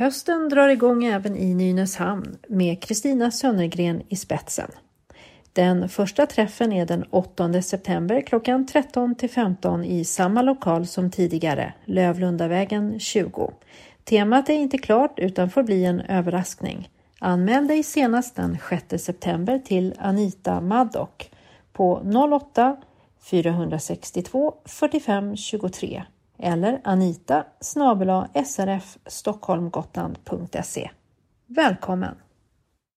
Hösten drar igång även i Nynäshamn med Kristina Sönnergren i spetsen. Den första träffen är den 8 september klockan 13 till 15 i samma lokal som tidigare, Lövlundavägen 20. Temat är inte klart utan får bli en överraskning. Anmäl dig senast den 6 september till Anita Maddock på 08 462 45 23 eller anita srfstockholmgotland.se. Välkommen!